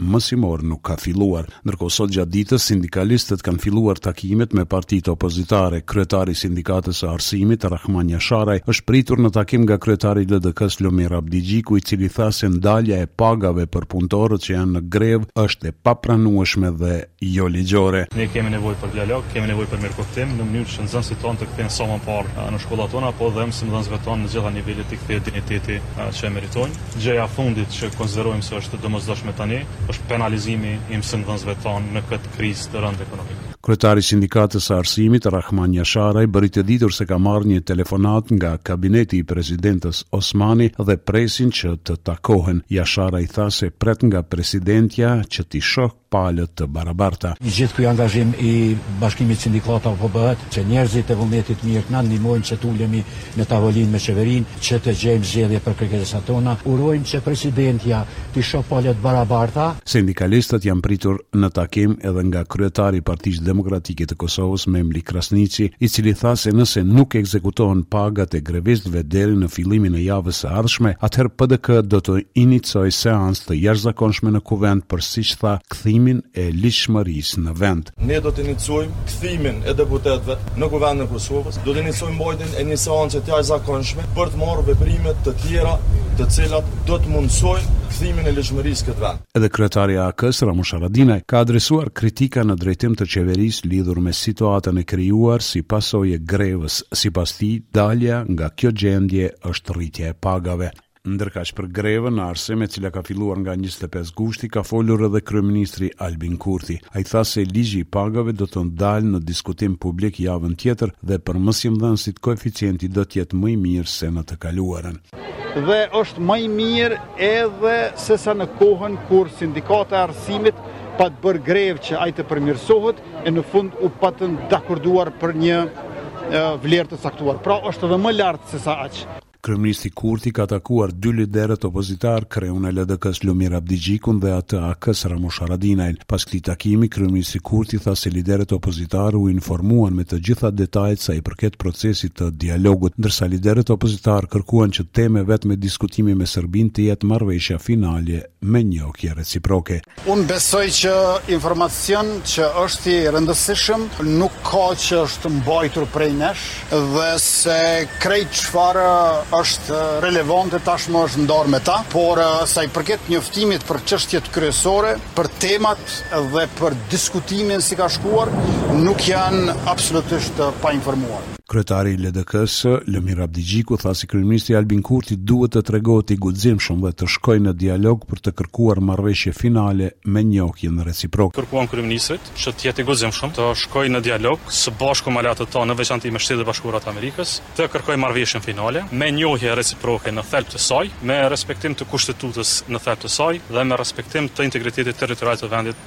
mësimor nuk ka filluar. Ndërkohë sot gjatë ditës sindikalistët kanë filluar takimet me partitë opozitare. Kryetari i Sindikatës së Arsimit, Rrahman Jasharaj, është pritur në takim nga kryetari i LDK-së Lumir Abdixhiku, i cili tha se ndalja e pagave për punëtorët që janë në grevë është e papranueshme dhe jo ligjore. Ne kemi nevojë për dialog, kemi nevojë për mirëkuptim, në mënyrë që nxënësit tonë të kthehen sa më parë në shkollat tona, po dhe mësimdhënësve tonë në të gjitha nivelet t'u kthehet dinjiteti që e meritojnë. Gjëja e fundit që konsiderojmë se është e domosdoshme tani, është penalizimi i mësimdhënësve tonë në këtë krizë të rëndë ekonomike. Kryetari i Sindikatës së Arsimit, Rrahman Jasharaj, bëri të ditur se ka marrë një telefonatë nga kabineti i presidentes Osmani dhe presin që të takohen. Jasharaj tha se pret nga presidentja që t'i shoh palët të barabarta. I gjithë ky angazhim i Bashkimit të Sindikatave po bëhet që njerëzit e vullnetit të mirë të na ndihmojnë që të ulemi në tavolinë me qeverinë, që të gjejmë zgjidhje për kërkesat tona. Urojmë që presidentja t'i shohë palët të barabarta. Sindikalistët janë pritur në takim edhe nga kryetari i Partisë Demokratike të Kosovës, Memli Krasniqi, i cili tha se nëse nuk ekzekutohen pagat e grevistëve deri në fillimin e javës së ardhshme, atëherë PDK do të inicojë seancë të jashtëzakonshme në Kuvend për siç tha, kthimin e ligjshmërisë në vend. Ne do të iniciojmë kthimin e deputetëve në Kuvendin e Kosovës, do të iniciojmë mbajtjen e një seance të jashtëzakonshme për të marrë veprime të tjera të cilat do të mundësojnë kthimin e ligjshmërisë në këtë vend. Edhe kryetari i AAK-së, Ramush Haradinaj, ka adresuar kritika në drejtim të qeverisë lidhur me situatën e krijuar si pasojë e grevës. Sipas tij, dalja nga kjo gjendje është rritja e pagave. Ndërkaq për grevën në arsim e cila ka filluar nga njëzet e pesë gushti ka folur edhe kryeministri Albin Kurti. Ai tha se ligji i pagave do të dalë në diskutim publik javën tjetër dhe për mësimdhënësit koeficienti do të jetë më i mirë se në të kaluarën. Dhe është më i mirë edhe sesa në kohën kur Sindikata e Arsimit pat bërë grevë që ai të përmirësohet e në fund u patën dakorduar për një vlerë të caktuar. Pra është edhe më lart sesa aq. Kryeministri Kurti ka takuar dy liderët opozitarë, kreun e LDK-së Lumir Abdixhikun dhe atë të AAK-së Ramush Haradinajn. Pas këtij takimi, kryeministri Kurti tha se liderët opozitarë u informuan me të gjitha detajet sa i përket procesit të dialogut, ndërsa liderët opozitarë kërkuan që temë e vetme diskutimi me Serbinë të jetë marrëveshja finale me njohje reciproke. Unë besoj që informacion që është i rëndësishëm nuk ka që është mbajtur prej nesh dhe se krejt çfarë është relevante tashmë është ndarë me ta, por sa i përket njoftimit për çështjet kryesore, për temat dhe për diskutimin si ka shkuar, nuk janë absolutisht të painformuar. Kryetari i LDK-së, Lumir Abdixhiku tha se kryeministri Albin Kurti duhet të tregohet i guximshëm dhe të shkojë në dialog për të kërkuar marrëveshje finale me njohjen reciproke. Kërkuam kryeministrit që të jetë i guximshëm, të shkojë në dialog së bashku me aleatët tanë, në veçanti me Shtetet e Bashkuara të Amerikës, të kërkojë marrëveshjen finale, me njohje reciproke në thelb të saj, me respektim të Kushtetutës në thelb të saj dhe me respektim të integritetit territorial të vendit.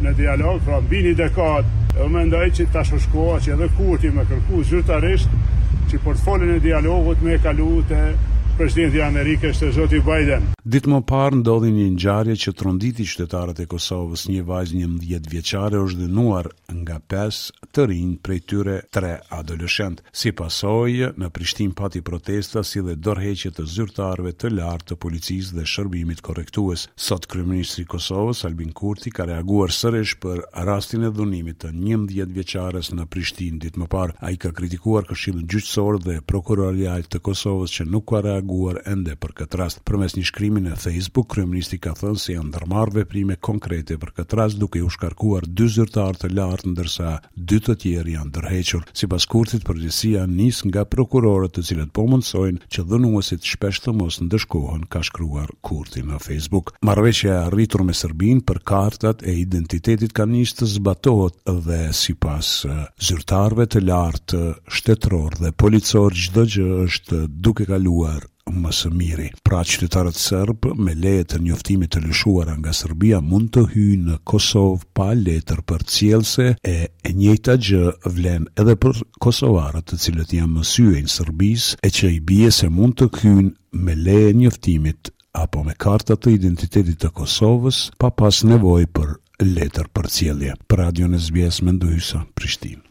Në dialog, pra mbi një dekadë, unë mendoj që tash është koha që edhe Kurti me kërku zyrtarisht që portfolin e dialogut me e kalu te Presidenti i Amerikës, te zoti Biden. Ditë më parë ndodhi një ngjarje që tronditi qytetarët e Kosovës, një vajzë njëmbëdhjetë vjeçare është dhunuar nga pesë të rinj prej tyre tre adoleshentë. Si pasojë, në Prishtinë pati protesta si dhe dorëheqje të zyrtarëve të lartë të policisë dhe shërbimit korrektues. Sot kryeministri i Kosovës, Albin Kurti ka reaguar sërish për rastin e dhunimit të njëmbëdhjetë vjeçares në Prishtinë ditë më parë. Ai ka kritikuar Këshillin Gjyqësor dhe Prokurorial të Kosovës që nuk ka reaguar ende për këtë rast. Përmes një shkrimi në Facebook, kryeministri ka thënë se janë ndërmarrë veprime konkrete për këtë rast duke u shkarkuar dy zyrtarë të lartë ndërsa Dy të tjerë janë dorëhequr. Sipas Kurtit, përgjegjësia nis nga prokurorët të cilët po mundësojnë që dhunuesit shpesh të mos ndëshkohen, ka shkruar Kurti në Facebook. Marrëveshja e arritur me Serbinë për kartat e identitetit ka nis të zbatohet dhe sipas zyrtarëve të lartë shtetërorë dhe policorë çdo gjë është duke kaluar më së miri. Pra qytetarët serbë me leje të njoftimit të lëshuara nga Serbia mund të hyjnë në Kosovë pa letër përcjellëse e e njëjta gjë vlen edhe për kosovarët të cilët ia mësyjnë Serbisë e që i bie se mund të hyjnë me leje njoftimit apo me karta të identitetit të Kosovës pa pas nevojë për letër përcjellje. Për Radion SBS Mendo Hysa, Prishtinë.